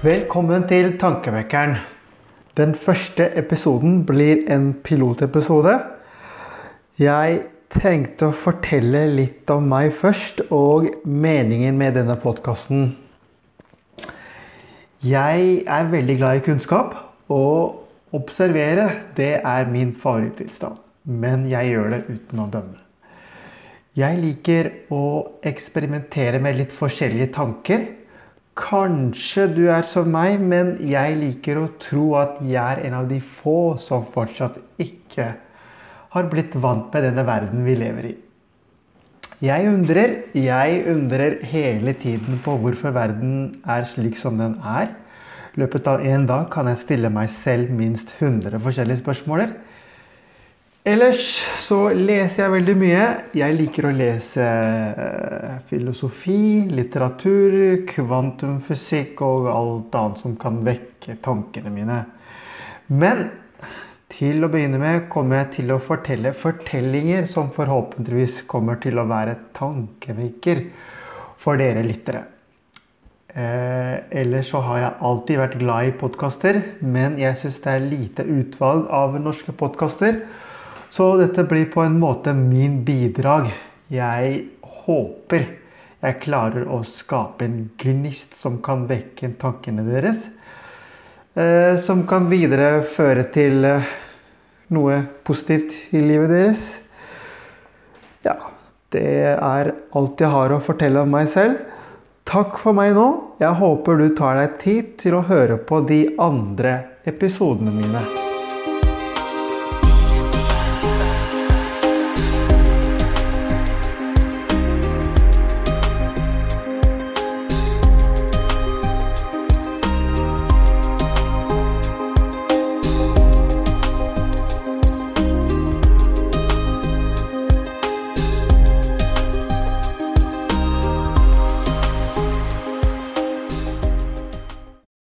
Velkommen til Tankevekkeren. Den første episoden blir en pilotepisode. Jeg tenkte å fortelle litt om meg først, og meningen med denne podkasten. Jeg er veldig glad i kunnskap, og observere det er min favorittilstand. Men jeg gjør det uten å dømme. Jeg liker å eksperimentere med litt forskjellige tanker Kanskje du er som meg, men jeg liker å tro at jeg er en av de få som fortsatt ikke har blitt vant med denne verden vi lever i. Jeg undrer, jeg undrer hele tiden på hvorfor verden er slik som den er. I løpet av en dag kan jeg stille meg selv minst 100 forskjellige spørsmål. Ellers så leser jeg veldig mye. Jeg liker å lese eh, filosofi, litteratur, kvantumfysikk og alt annet som kan vekke tankene mine. Men til å begynne med kommer jeg til å fortelle fortellinger som forhåpentligvis kommer til å være tankevekker for dere lyttere. Eh, ellers så har jeg alltid vært glad i podkaster, men jeg syns det er lite utvalg av norske podkaster. Så dette blir på en måte min bidrag. Jeg håper jeg klarer å skape en gnist som kan vekke tankene deres. Eh, som kan videre føre til eh, noe positivt i livet deres. Ja, det er alt jeg har å fortelle om meg selv. Takk for meg nå. Jeg håper du tar deg tid til å høre på de andre episodene mine.